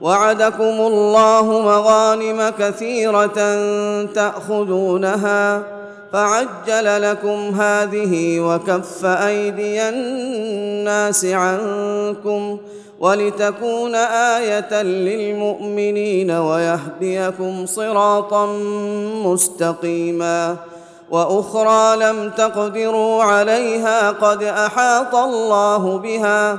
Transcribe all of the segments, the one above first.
وعدكم الله مغانم كثيرة تأخذونها فعجل لكم هذه وكف أيدي الناس عنكم ولتكون آية للمؤمنين ويهديكم صراطا مستقيما وأخرى لم تقدروا عليها قد أحاط الله بها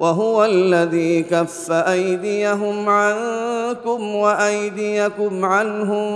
وهو الذي كف أيديهم عنكم وأيديكم عنهم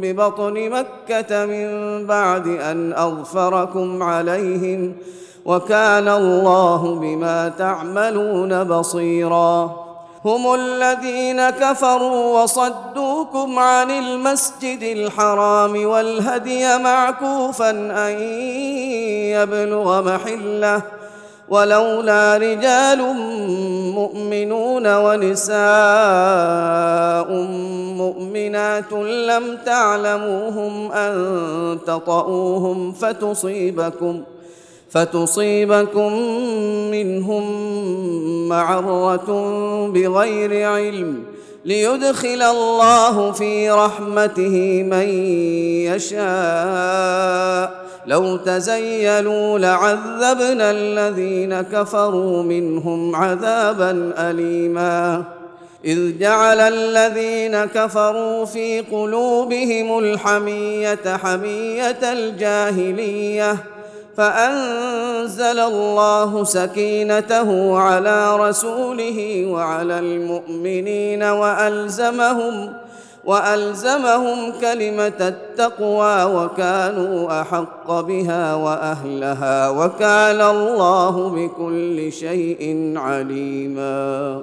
ببطن مكة من بعد أن أظفركم عليهم وكان الله بما تعملون بصيرا. هم الذين كفروا وصدوكم عن المسجد الحرام والهدي معكوفا أن يبلغ محلة ولولا رجال مؤمنون ونساء مؤمنات لم تعلموهم أن تطئوهم فتصيبكم فتصيبكم منهم معرة بغير علم ليدخل الله في رحمته من يشاء. لو تزيلوا لعذبنا الذين كفروا منهم عذابا أليما. إذ جعل الذين كفروا في قلوبهم الحمية حمية الجاهلية. فأنزل الله سكينته على رسوله وعلى المؤمنين وألزمهم وألزمهم كلمة التقوى وكانوا أحق بها وأهلها وكان الله بكل شيء عليما